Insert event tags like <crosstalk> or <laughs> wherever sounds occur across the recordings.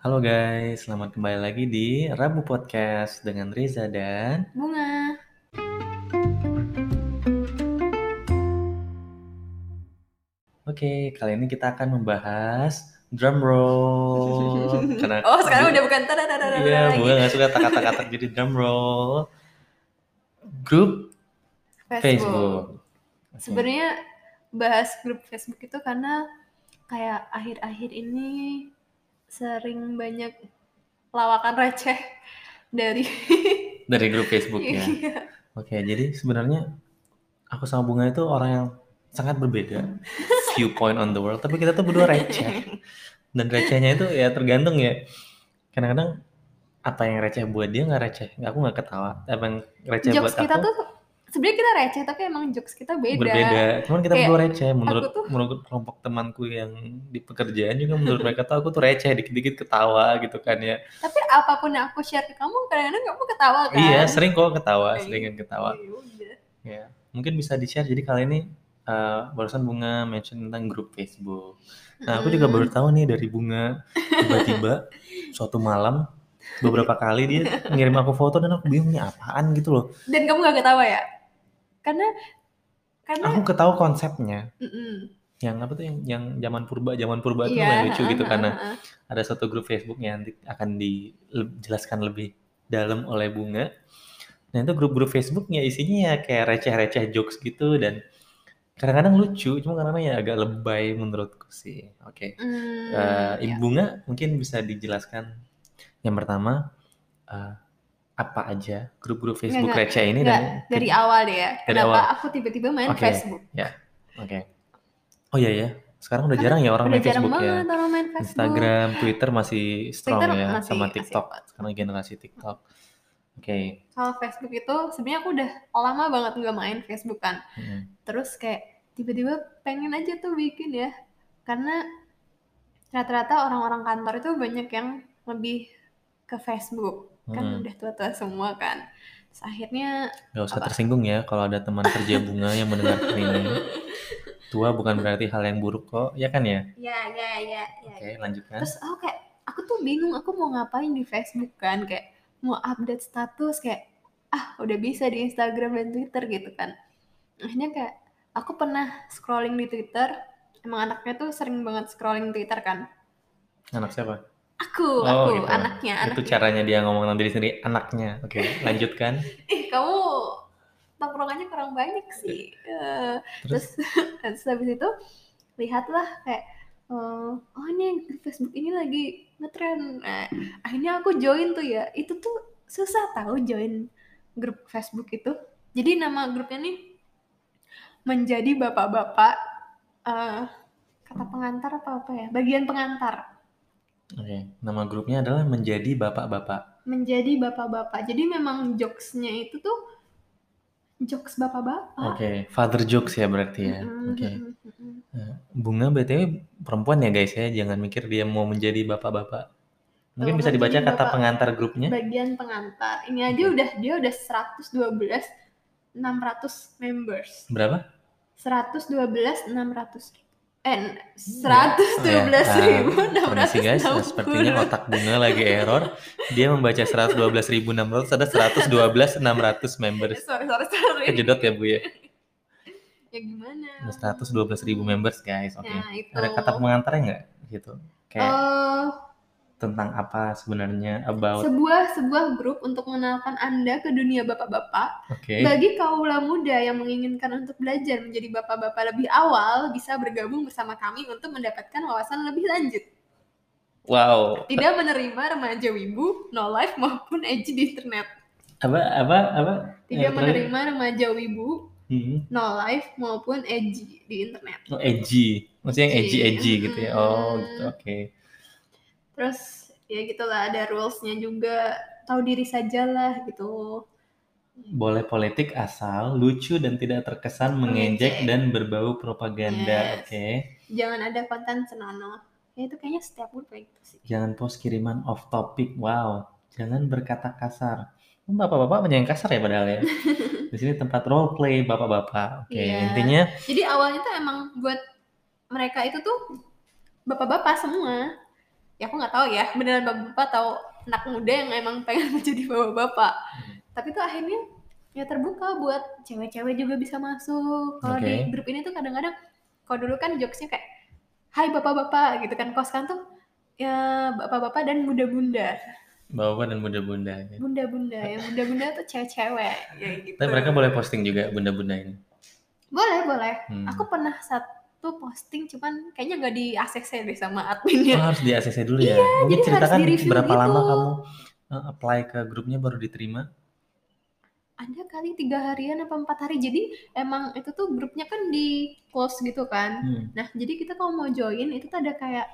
Halo guys, selamat kembali lagi di Rabu Podcast dengan Reza dan Bunga. Oke, kali ini kita akan membahas drum roll. <laughs> Karena Oh, sekarang udah bukan tada tada Iya. Bunga nggak suka kata-kata jadi drum roll. Grup Facebook. Oke. Sebenarnya bahas grup Facebook itu karena kayak akhir-akhir ini sering banyak lawakan receh dari <laughs> Dari grup Facebook ya. Iya. Oke, jadi sebenarnya aku sama Bunga itu orang yang sangat berbeda viewpoint on the world, tapi kita tuh berdua receh. Dan recehnya itu ya tergantung ya. Kadang-kadang apa yang receh buat dia nggak receh, aku nggak ketawa. Apa yang receh buat jokes kita aku tuh sebenarnya kita receh tapi emang jokes kita beda. berbeda. Cuman kita berdua receh. Menurut tuh- menurut kelompok temanku yang di pekerjaan juga menurut mereka tuh aku tuh receh, dikit-dikit ketawa gitu kan ya. Tapi apa pun yang aku share ke kamu kadang-kadang kamu ketawa kan? Iya, sering kok ketawa, Iya. seringan ketawa. Iya. Ya, mungkin bisa di-share. Jadi kali ini eh, barusan Bunga mention tentang grup Facebook. Nah, aku juga baru tahu nih dari Bunga tiba-tiba <laughs> suatu malam beberapa kali dia ngirim aku foto dan aku bingung nih apaan gitu loh. Dan kamu gak ketawa ya? Karena karena Aku ketahu konsepnya. Mm-mm. Yang apa tuh yang yang zaman purba, zaman purba itu Iya, lumayan lucu gitu ha-ha, karena ha-ha. ada satu grup Facebook yang nanti akan dijelaskan lebih dalam oleh Bunga. Nah itu grup-grup Facebooknya isinya ya kayak receh-receh jokes gitu dan kadang-kadang lucu, cuma kadang-kadang ya agak lebay menurutku sih. Oke, Hmm, Eh, ya. Ibu Bunga mungkin bisa dijelaskan yang pertama eh, apa aja grup-grup Facebook nggak. receh ini Nggak, dan dari awal deh ya. Dari Kenapa awal. aku tiba-tiba main Oke. Facebook? oke. Oh iya ya, sekarang udah Karena jarang ya orang Udah main jarang Facebook ya. orang main Facebook. Instagram, Twitter masih strong Twitter ya, masih- sama masih TikTok. kuat. Sekarang generasi TikTok. Oke. Kalau Facebook itu sebenarnya aku udah lama banget nggak main Facebook kan. mm. Terus kayak tiba-tiba pengen aja tuh bikin ya. Karena rata-rata orang-orang kantor itu banyak yang lebih ke Facebook. Kan Mm. udah tua-tua semua kan. Terus akhirnya Gak usah Apa? tersinggung ya kalau ada teman kerja <laughs> bunga yang mendengarkan ini. Tua bukan berarti hal yang buruk kok, ya kan ya? ya ya ya ya. Oke, lanjutkan. Terus aku kayak aku tuh bingung aku mau ngapain di Facebook kan kayak mau update status kayak ah udah bisa di Instagram dan Twitter gitu kan. Akhirnya kayak aku pernah scrolling di Twitter. Emang anaknya tuh sering banget scrolling Twitter kan. Anak siapa? Aku, Oh, aku gitu. anaknya, Itu anaknya. caranya dia ngomong tentang diri sendiri, anaknya. Oke, lanjutkan. <laughs> Ih, kamu tongkrongannya kurang banyak sih. Eh, Terus, terus <laughs> habis itu lihatlah kayak eh, oh ini di Facebook ini lagi ngetren nah, akhirnya aku join tuh ya itu tuh susah tahu join grup Facebook itu jadi nama grupnya nih menjadi bapak-bapak eh, kata pengantar apa apa ya bagian pengantar oke, nama grupnya adalah menjadi bapak-bapak. menjadi bapak-bapak jadi memang jokesnya itu tuh jokes bapak-bapak Oke, father jokes ya berarti ya. Mm-mm, Oke. Nah, Bunga BTW perempuan ya guys ya, jangan mikir dia mau menjadi bapak-bapak. Mungkin bisa dibaca menjadi kata bapak- pengantar grupnya. bagian pengantar. Ini aja Oke. udah dia udah 112 600 members. Berapa? 112 600 eh Oh 112 ribu enam Permisi guys, nah, sepertinya otak bunga lagi error. Dia membaca 112.600 ada 112.600 members. <laughs> sorry sorry sorry Kejedot ya bu ya. ya gimana Ada 112.000 members guys. Oke. nah itu Ada kata pengantarnya nggak gitu? Kayak Eh, tentang apa sebenarnya about. sebuah sebuah grup untuk mengenalkan anda ke dunia bapak-bapak Oke. bagi kaula muda yang menginginkan untuk belajar menjadi bapak-bapak lebih awal bisa bergabung bersama kami untuk mendapatkan wawasan lebih lanjut Wow. tidak menerima remaja wibu, no life maupun edgy di internet. Apa apa apa? Tidak Eh, menerima remaja wibu, Hmm. no life maupun edgy di internet. Oh, edgy. Maksudnya yang edgy Edgy. edgy gitu ya. Oh, Hmm. gitu. Oke. Terus ya gitulah ada rulesnya juga, tahu diri sajalah gitu. Boleh politik asal lucu dan tidak terkesan mengejek Mengejek. dan berbau propaganda. Yes. Oke. Jangan ada konten senonoh. Ya itu kayaknya setiap grup kayak gitu sih. Jangan post kiriman off topic. Wow. Jangan berkata kasar. Bapak-bapak banyak yang kasar ya padahal ya. <laughs> Di sini tempat role play bapak-bapak. Oke, Iya. intinya Jadi awalnya tuh emang buat mereka itu tuh bapak-bapak semua. Ya aku nggak tahu ya beneran bapak-bapak atau anak muda yang emang pengen <laughs> menjadi bapak-bapak Hmm. tapi tuh akhirnya ya terbuka buat cewek-cewek juga bisa masuk kalau di Oke. grup ini tuh kadang-kadang kalau dulu kan jokesnya kayak hai bapak-bapak gitu kan kos kan tuh ya bapak-bapak dan bunda-bunda Bapak dan bunda-bunda. bunda-bunda ya bunda-bunda tuh cewek-cewek ya gitu Tapi mereka boleh posting juga bunda-bunda ini. boleh boleh Hmm. aku pernah satu posting cuman kayaknya nggak di ACC deh sama Oh, adminnya harus di ACC dulu ya. Mungkin jadi harus ceritakan berapa lama gitu. kamu uh, apply ke grupnya baru diterima? ada kali tiga harian apa empat hari jadi emang itu tuh grupnya kan di close gitu kan Hmm. nah jadi kita kalau mau join itu tuh ada kayak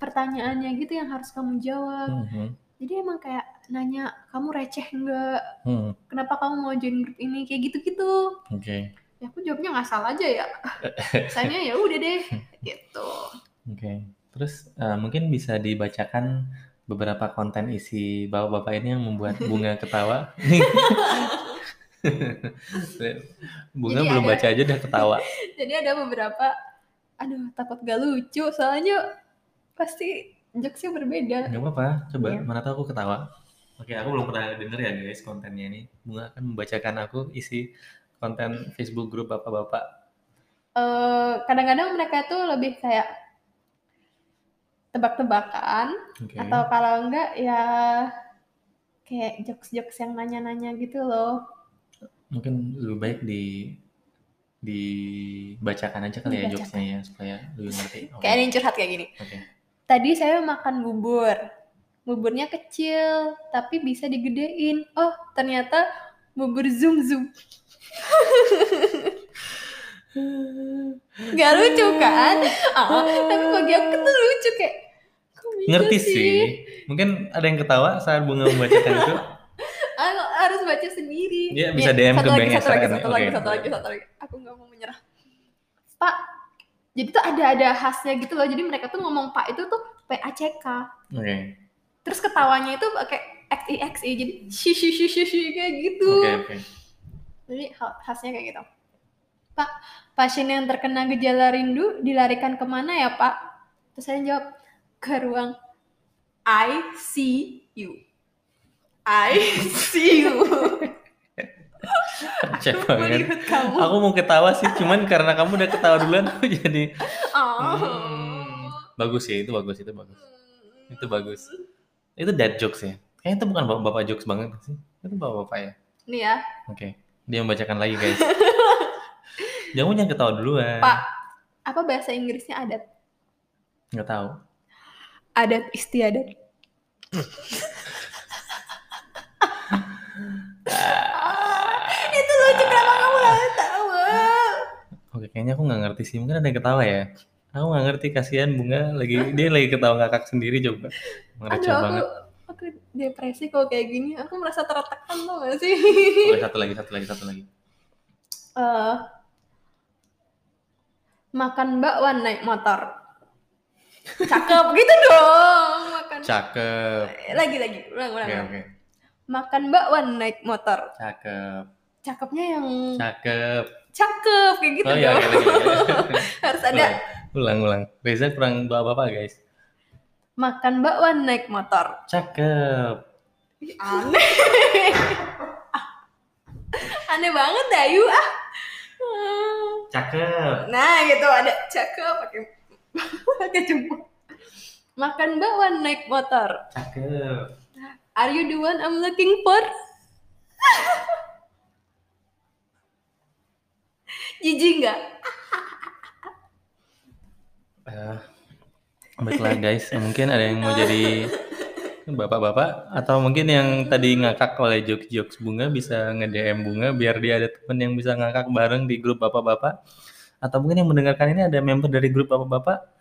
pertanyaannya gitu yang harus kamu jawab Hmm, hmm, jadi emang kayak nanya kamu receh nggak hmm. kenapa kamu mau join grup ini kayak gitu-gitu Oke. Ya aku jawabnya nggak salah aja ya <laughs> misalnya ya udah deh gitu Oke. Terus uh, mungkin bisa dibacakan beberapa konten isi bapak-bapak ini yang membuat <laughs> bunga ketawa. <laughs> bunga Jadi belum ada- baca aja udah ketawa. jadi ada beberapa aduh takut gak lucu soalnya pasti jokesnya berbeda Gak apa-apa, coba Iya. mana tahu aku ketawa. Oke, aku belum pernah denger ya guys kontennya ini. Bunga akan membacakan aku isi konten Facebook grup bapak-bapak. Eh, kadang-kadang mereka tuh lebih kayak tebak-tebakan Oke. atau kalau enggak ya kayak jokes-jokes yang nanya-nanya gitu loh Mungkin lebih baik di dibacakan aja kali ya Dibacakan. jokesnya ya supaya lebih ngerti. Oke. <laughs> kayak yang curhat kayak gini Oke. tadi saya makan bubur buburnya kecil tapi bisa digedein oh ternyata bubur zoom zoom Gak lucu kan? Ah, tapi bagi aku tuh lucu kayak Ngerti sih. Mungkin ada yang ketawa saat bunga membacakan itu. <laughs> Aku harus baca sendiri. Iya, bisa Nih, DM satu ke lagi, Bang satu Esra lagi, kan ya? satu lagi, satu lagi, satu lagi. Aku nggak mau menyerah. Pak, jadi tuh ada ada khasnya gitu loh. Jadi mereka tuh ngomong Pak itu tuh P A C K. Oke. Terus ketawanya itu pakai X I X I. Jadi shi shi shi shi kayak gitu. Oke, oke. Jadi khasnya kayak gitu. Pak, pasien yang terkena gejala rindu dilarikan ke mana ya Pak? Terus saya jawab ke ruang ICU. ICU. Receh Aku banget. kamu. Aku mau ketawa sih, cuman karena kamu udah ketawa duluan aku <laughs> jadi Oh. Hmm, bagus sih, itu bagus, itu bagus. Itu bagus. Itu dad jokes ya. Kayaknya itu bukan bapak-bapak jokes banget sih. Itu bapak-bapak ya. Nih ya, Oke. Dia membacakan lagi guys. <laughs> Jangan jangan ketawa duluan. Pak. apa bahasa Inggrisnya adat? Nggak tahu. Adat istiadat. Ah, <laughs> itu lucu kenapa kamu gak tahu? Oke, kayaknya aku nggak ngerti sih. Mungkin ada yang ketawa ya. Aku nggak ngerti. Kasihan bunga lagi dia lagi ketawa ngakak sendiri coba. Aduh, banget. aku depresi kalau kayak gini. Aku merasa tertekan tuh gak sih? Oke, <laughs> satu lagi, satu lagi, satu lagi. Eh, makan bakwan naik motor. Cakep gitu dong. Makan. Cakep. Lagi lagi, ulang ulang. Ulang. oke. Makan bakwan naik motor. Cakep. Cakepnya yang Cakep. cakep kayak gitu Oh iya, dong. oke, lagi, lagi. <laughs> Harus ada Ulang, ulang. Reza kurang bapak-bapak guys. Makan bakwan naik motor. Cakep. Aneh. <laughs> Aneh banget Dayu ah. Cakep. Nah gitu ada cakep pakai <laughs> pakai jempol. Makan bakwan naik motor. Cakep. Are you the one I'm looking for? <laughs> Jijik nggak? Eh, baiklah guys, mungkin ada yang mau jadi bapak-bapak atau mungkin yang tadi ngakak oleh jokes-jokes bunga bisa nge-DM bunga biar dia ada temen yang bisa ngakak bareng di grup bapak-bapak atau mungkin yang mendengarkan ini ada member dari grup bapak-bapak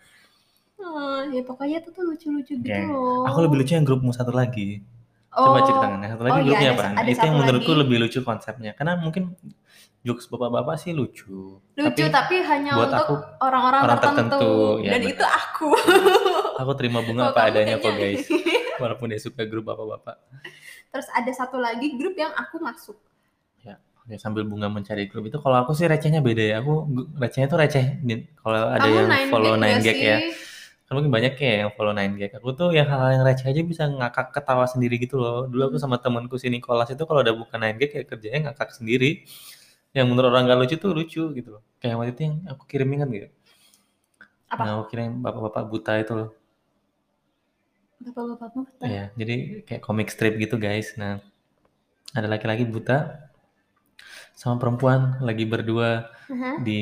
Oh, ya pokoknya itu tuh lucu-lucu gitu Oke. loh. aku lebih lucu yang grupmu satu lagi coba Oh. ceritakan yang satu lagi Oh, iya, grupnya ada- apa ada itu satu yang menurutku lagi. lebih lucu konsepnya karena mungkin jokes bapak-bapak sih lucu lucu tapi, hanya buat untuk aku orang-orang orang tertentu, tertentu, ya dan benar. itu aku. <laughs> aku terima bunga apa adanya kok guys <laughs> walaupun dia suka grup bapak-bapak Terus ada satu lagi grup yang aku masuk. Ya, sambil bunga mencari grup itu kalau aku sih recehnya beda ya. Aku recehnya tuh receh. Kalau ada Kamu yang nine follow gag nggak 9 gag ya. kan mungkin banyak ya yang follow 9gag aku tuh yang hal-hal yang receh aja bisa ngakak ketawa sendiri gitu loh dulu aku Hmm. sama temanku si Nicholas itu kalau udah buka 9gag ya kerjanya ngakak sendiri yang menurut orang gak lucu tuh lucu gitu loh kayak waktu itu yang aku kirim ingat gitu Apa? Nah, aku kirim bapak-bapak buta itu loh Bapak-bapak buta. Iya, jadi kayak comic strip gitu guys. Nah, ada laki-laki buta sama perempuan lagi berdua Aha. di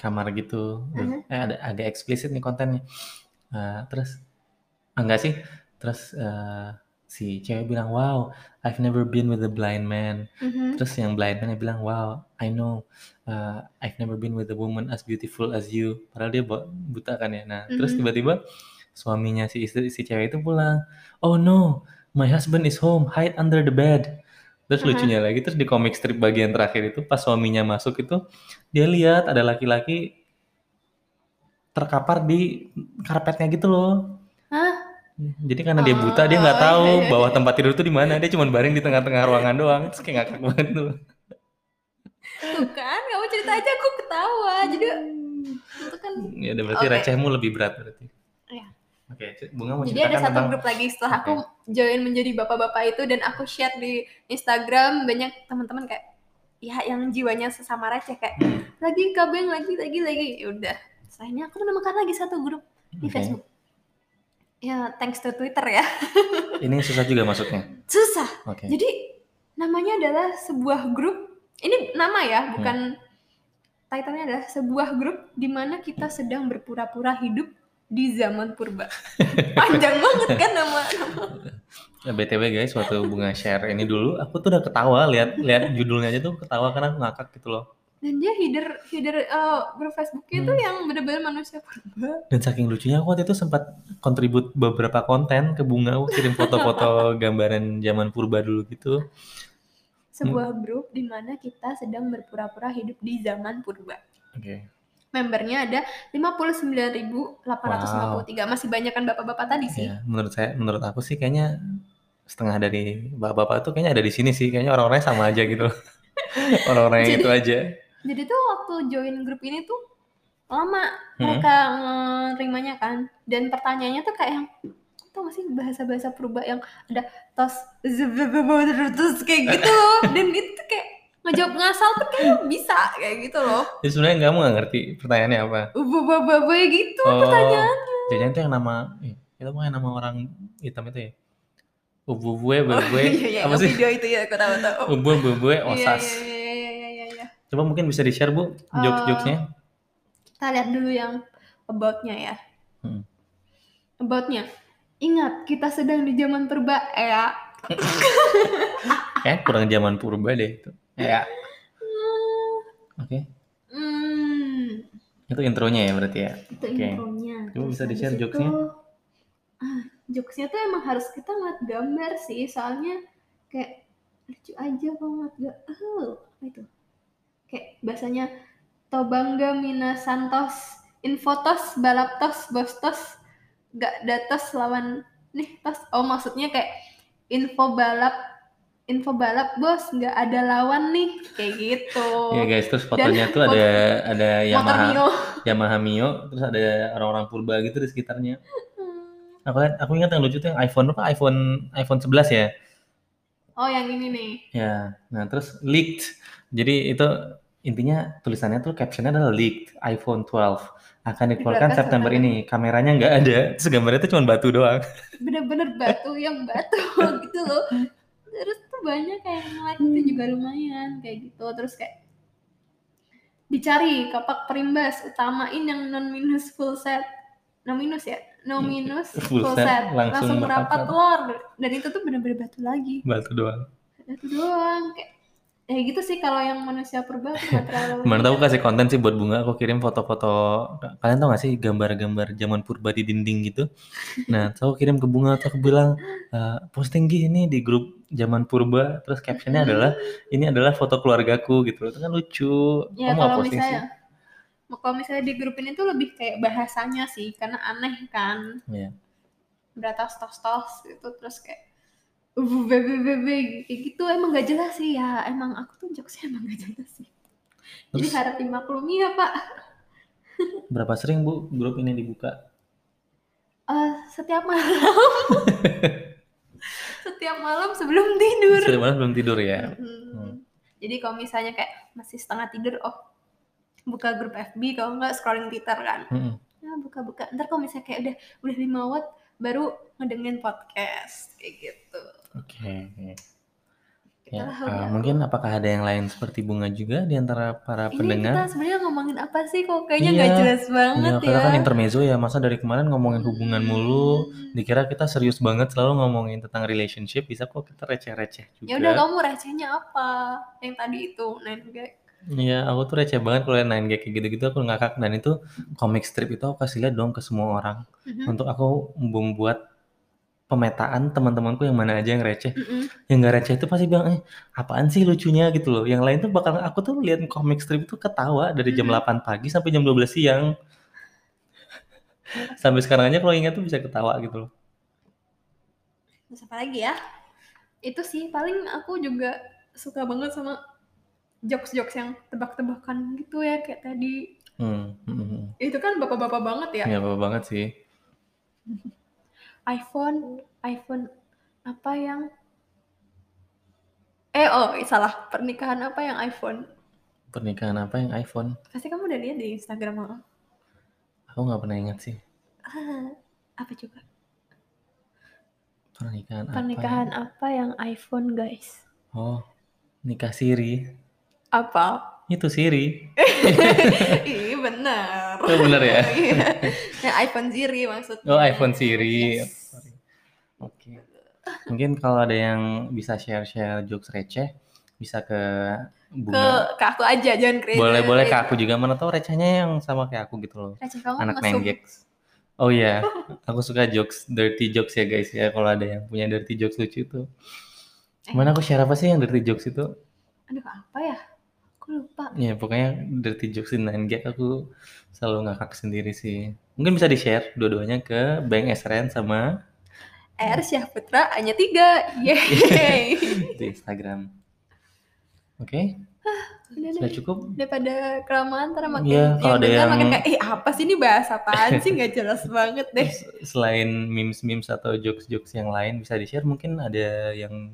kamar gitu. Duh, Eh ada agak eksplisit nih kontennya. Eh, terus ah, enggak sih? Terus eh, si cewek bilang, "Wow, I've never been with a blind man." Mhm. Terus yang blind man bilang, "Wow, I know. uh, I've never been with a woman as beautiful as you." Padahal dia bu- buta kan ya. Nah, terus Mhm. tiba-tiba suaminya si istri si cewek itu pulang. "Oh no, my husband is home. Hide under the bed." Terus Aha. lucunya lagi terus di comic strip bagian terakhir itu pas suaminya masuk itu dia lihat ada laki-laki terkapar di karpetnya gitu loh. Jadi karena dia buta dia nggak Oh, tahu iya, iya, bahwa tempat tidur itu di mana. Dia cuma baring di tengah-tengah ruangan doang. Terus kayak ngakak banget tuh. Tuh kan, kamu cerita aja aku ketawa. Jadi itu kan Ya udah berarti Oke. recehmu lebih berat berarti. Iya. Oke, Bunga mau Jadi ada satu tentang grup lagi setelah aku join menjadi bapak-bapak itu dan aku share di Instagram banyak teman-teman kayak ya yang jiwanya sesama receh kayak lagi kabeng lagi lagi lagi ya udah setelahnya aku menemukan lagi satu grup di Oke. Facebook ya thanks to Twitter ya <laughs> Ini susah juga masuknya. susah Oke. jadi namanya adalah sebuah grup ini nama ya bukan titlenya adalah sebuah grup di mana kita sedang berpura-pura hidup di zaman purba <laughs> panjang banget kan nama nama Ya, BTW guys, waktu Bunga share ini dulu, aku tuh udah ketawa lihat lihat judulnya aja tuh ketawa karena aku ngakak gitu loh. Dan dia header header eh, grup Facebooknya itu Hmm. yang bener-bener manusia purba Dan saking lucunya aku waktu itu sempat kontribut beberapa konten ke Bunga, aku kirim foto-foto <laughs> gambaran zaman purba dulu gitu. sebuah grup di mana kita sedang berpura-pura hidup di zaman purba Oke. membernya ada 59.853 masih banyak kan bapak-bapak tadi sih Iya, menurut saya menurut aku sih kayaknya setengah dari bapak-bapak tuh kayaknya ada di sini sih. Kayaknya orang-orangnya sama aja gitu. <laughs> Orang-orangnya itu aja. Jadi tuh waktu join grup ini tuh lama Hmm. mereka nerimanya kan dan pertanyaannya tuh kayak yang tau gak sih bahasa-bahasa purba yang ada tos terus kayak gitu loh <laughs> dan itu kayak ngejawab ngasal tuh kayak bisa kayak gitu loh Jadi sebenarnya kamu nggak ngerti pertanyaannya apa. ubah gitu Oh, pertanyaan Jangan itu yang nama, eh, itu bukan nama orang hitam itu ya? Ubu bue, oh, bue, iya, iya, apa sih? video itu ya aku tahu tahu Ubu bue, Iya, osas. Coba mungkin bisa di-share Bu jokes-jokesnya. kita lihat dulu yang about-nya ya Hmm. about-nya ingat kita sedang di zaman purba ya <laughs> <laughs> Eh, kurang zaman purba deh itu. Ya. Oke. Hmm, Itu intronya ya berarti ya. itu Oke. intronya. Coba bisa di-share jokesnya? Ah, jokesnya tuh emang harus kita ngeliat gambar sih, soalnya kayak lucu aja kalau ngeliat gak, oh, apa itu? Kayak bahasanya Tobangga Mina Santos Infotos Balaptos Bostos gak datos lawan nih tos oh maksudnya kayak info balap info balap bos nggak ada lawan nih kayak gitu Iya guys, terus fotonya tuh ada ada Yamaha Mio Yamaha Mio, terus ada orang-orang purba gitu di sekitarnya. Hmm. Aku lihat, aku ingat yang lucu tuh yang iPhone apa? iPhone iPhone 11 ya. oh yang ini nih Ya, nah terus leaked. Jadi itu intinya tulisannya tuh captionnya adalah leaked iPhone 12 akan dikeluarkan September September. ini. Kameranya nggak ada, terus gambarnya tuh cuma batu doang. bener-bener batu yang batu <laughs> gitu loh. Terus tuh banyak kayak yang like itu juga lumayan kayak gitu. Terus kayak dicari kapak perimbas utamain yang non minus full set. No minus ya? No minus Full full, set, set, langsung langsung, merapat merapat. telur. Dan itu tuh bener-bener batu lagi. Batu doang. batu doang kayak ya gitu sih kalau yang manusia purba aku <laughs> terlalu tuh aku kasih konten sih buat bunga, aku kirim foto-foto. Kalian tau gak sih gambar-gambar zaman purba di dinding gitu? Nah, aku kirim ke bunga, terus aku bilang "Eh, posting gini di grup zaman purba, terus captionnya adalah ini adalah foto keluargaku gitu. Itu kan lucu. ya Kamu kalau posting misalnya sih? kalau misalnya di grup ini tuh lebih kayak bahasanya sih karena aneh kan Iya. beratas tos tos gitu terus kayak kayak gitu emang gak jelas sih ya emang aku tuh jokesnya emang gak jelas sih jadi Terus harap dimaklumi ya pak berapa sering bu grup ini dibuka? Eh, setiap malam <laughs> setiap malam sebelum tidur Sudah malam belum tidur ya? Mm-mm. Hmm. jadi kalau misalnya kayak masih setengah tidur oh buka grup FB kalau nggak scrolling Twitter kan Mm-mm. ya buka-buka ntar kalau misalnya kayak udah udah 5 watt baru ngedengerin podcast kayak gitu Oke. Kita Ya, udah. mungkin apakah ada yang lain seperti bunga juga di antara para ini kita pendengar? sebenarnya ngomongin apa sih kok kayaknya Iya. nggak jelas banget Iya, ya kita kan intermezzo ya, masa dari kemarin ngomongin hubungan mulu, Hmm. dikira kita serius banget selalu ngomongin tentang relationship, bisa kok kita receh-receh juga. ya udah kamu recehnya apa yang tadi itu gag Iya, aku tuh receh banget kalau yang 9gag kayak gitu-gitu aku ngakak dan itu comic strip itu aku kasih lihat dong ke semua orang Mhm. untuk aku membuat pemetaan teman-temanku yang mana aja yang receh. Mm-mm. Yang nggak receh itu pasti bilang, eh apaan sih lucunya gitu loh. Yang lain tuh bakal aku tuh lihat comic strip itu ketawa dari jam Mhm. 8 pagi sampai jam 12 siang. <laughs> Sampai sekarang aja kalau ingat tuh bisa ketawa gitu loh. Terus apa lagi ya itu sih paling aku juga suka banget sama jokes-jokes yang tebak-tebakan gitu ya kayak tadi Hmm, hmm, hmm. itu kan bapak-bapak banget ya Ya apa banget sih. iPhone iPhone apa yang eh oh salah pernikahan apa yang iPhone Pernikahan apa yang iPhone? pasti kamu udah lihat di Instagram aku Aku nggak pernah ingat sih. ah, apa juga Pernikahan, pernikahan apa? apa yang iPhone guys Oh, nikah Siri. Apa Itu Siri. <laughs> Ih benar Oh, benar ya? <laughs> Iya. yang iPhone Siri maksudnya Oh, iPhone Siri. Yes. Sorry. Oke. Mungkin kalau ada yang bisa share-share jokes receh, bisa ke ke Bunga. ke aku aja jangan ke Boleh boleh ke aku juga mana tahu recehnya yang sama kayak aku gitu loh. receh kamu Anak. 9gags. Oh iya, aku suka jokes, dirty jokes ya guys ya. Kalau ada yang punya dirty jokes lucu itu. Eh. Mana aku share apa sih yang dirty jokes itu? aduh apa ya aku lupa. Ya pokoknya dirty jokes di 9gag aku selalu ngakak sendiri sih. Mungkin bisa di-share dua-duanya ke Bang SRN sama R Syahputra hanya tiga. Yeay. <laughs> Di Instagram. Oke, udah sudah deh. cukup. daripada kelamaan ntar makin Iya, kalau ada yang- makin kayak eh apa sih ini bahas apaan sih? Nggak jelas <laughs> banget deh. Selain memes-memes atau jokes-jokes yang lain bisa di-share, mungkin ada yang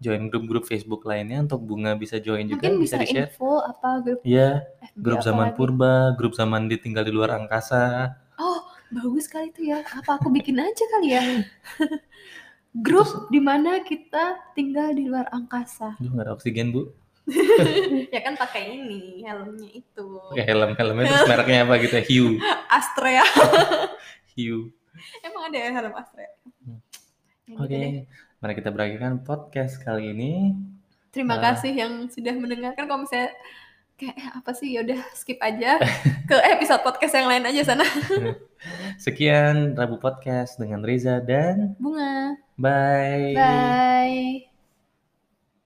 join grup-grup Facebook lainnya untuk Bunga bisa join juga mungkin bisa, bisa di-share. info apa grup FB grup zaman lagi. purba, grup zaman ditinggal di luar angkasa. oh bagus kali itu ya apa aku bikin aja kali ya <laughs> grup di mana kita tinggal di luar angkasa Aduh, nggak ada oksigen, Bu. <laughs> ya kan pakai ini helmnya itu Pakai helm, helmnya terus <laughs> mereknya apa gitu ya? Hiu. Astrea Hiu. emang ada ya helm Astrea Hmm. Ya Oke, gitu deh. Mari kita berakhirkan podcast kali ini. terima Ah. kasih yang sudah mendengarkan kalau misalnya kayak eh, apa sih yaudah skip aja <laughs> ke episode podcast yang lain aja sana <laughs> Sekian Rabu Podcast dengan Reza dan bunga bye. bye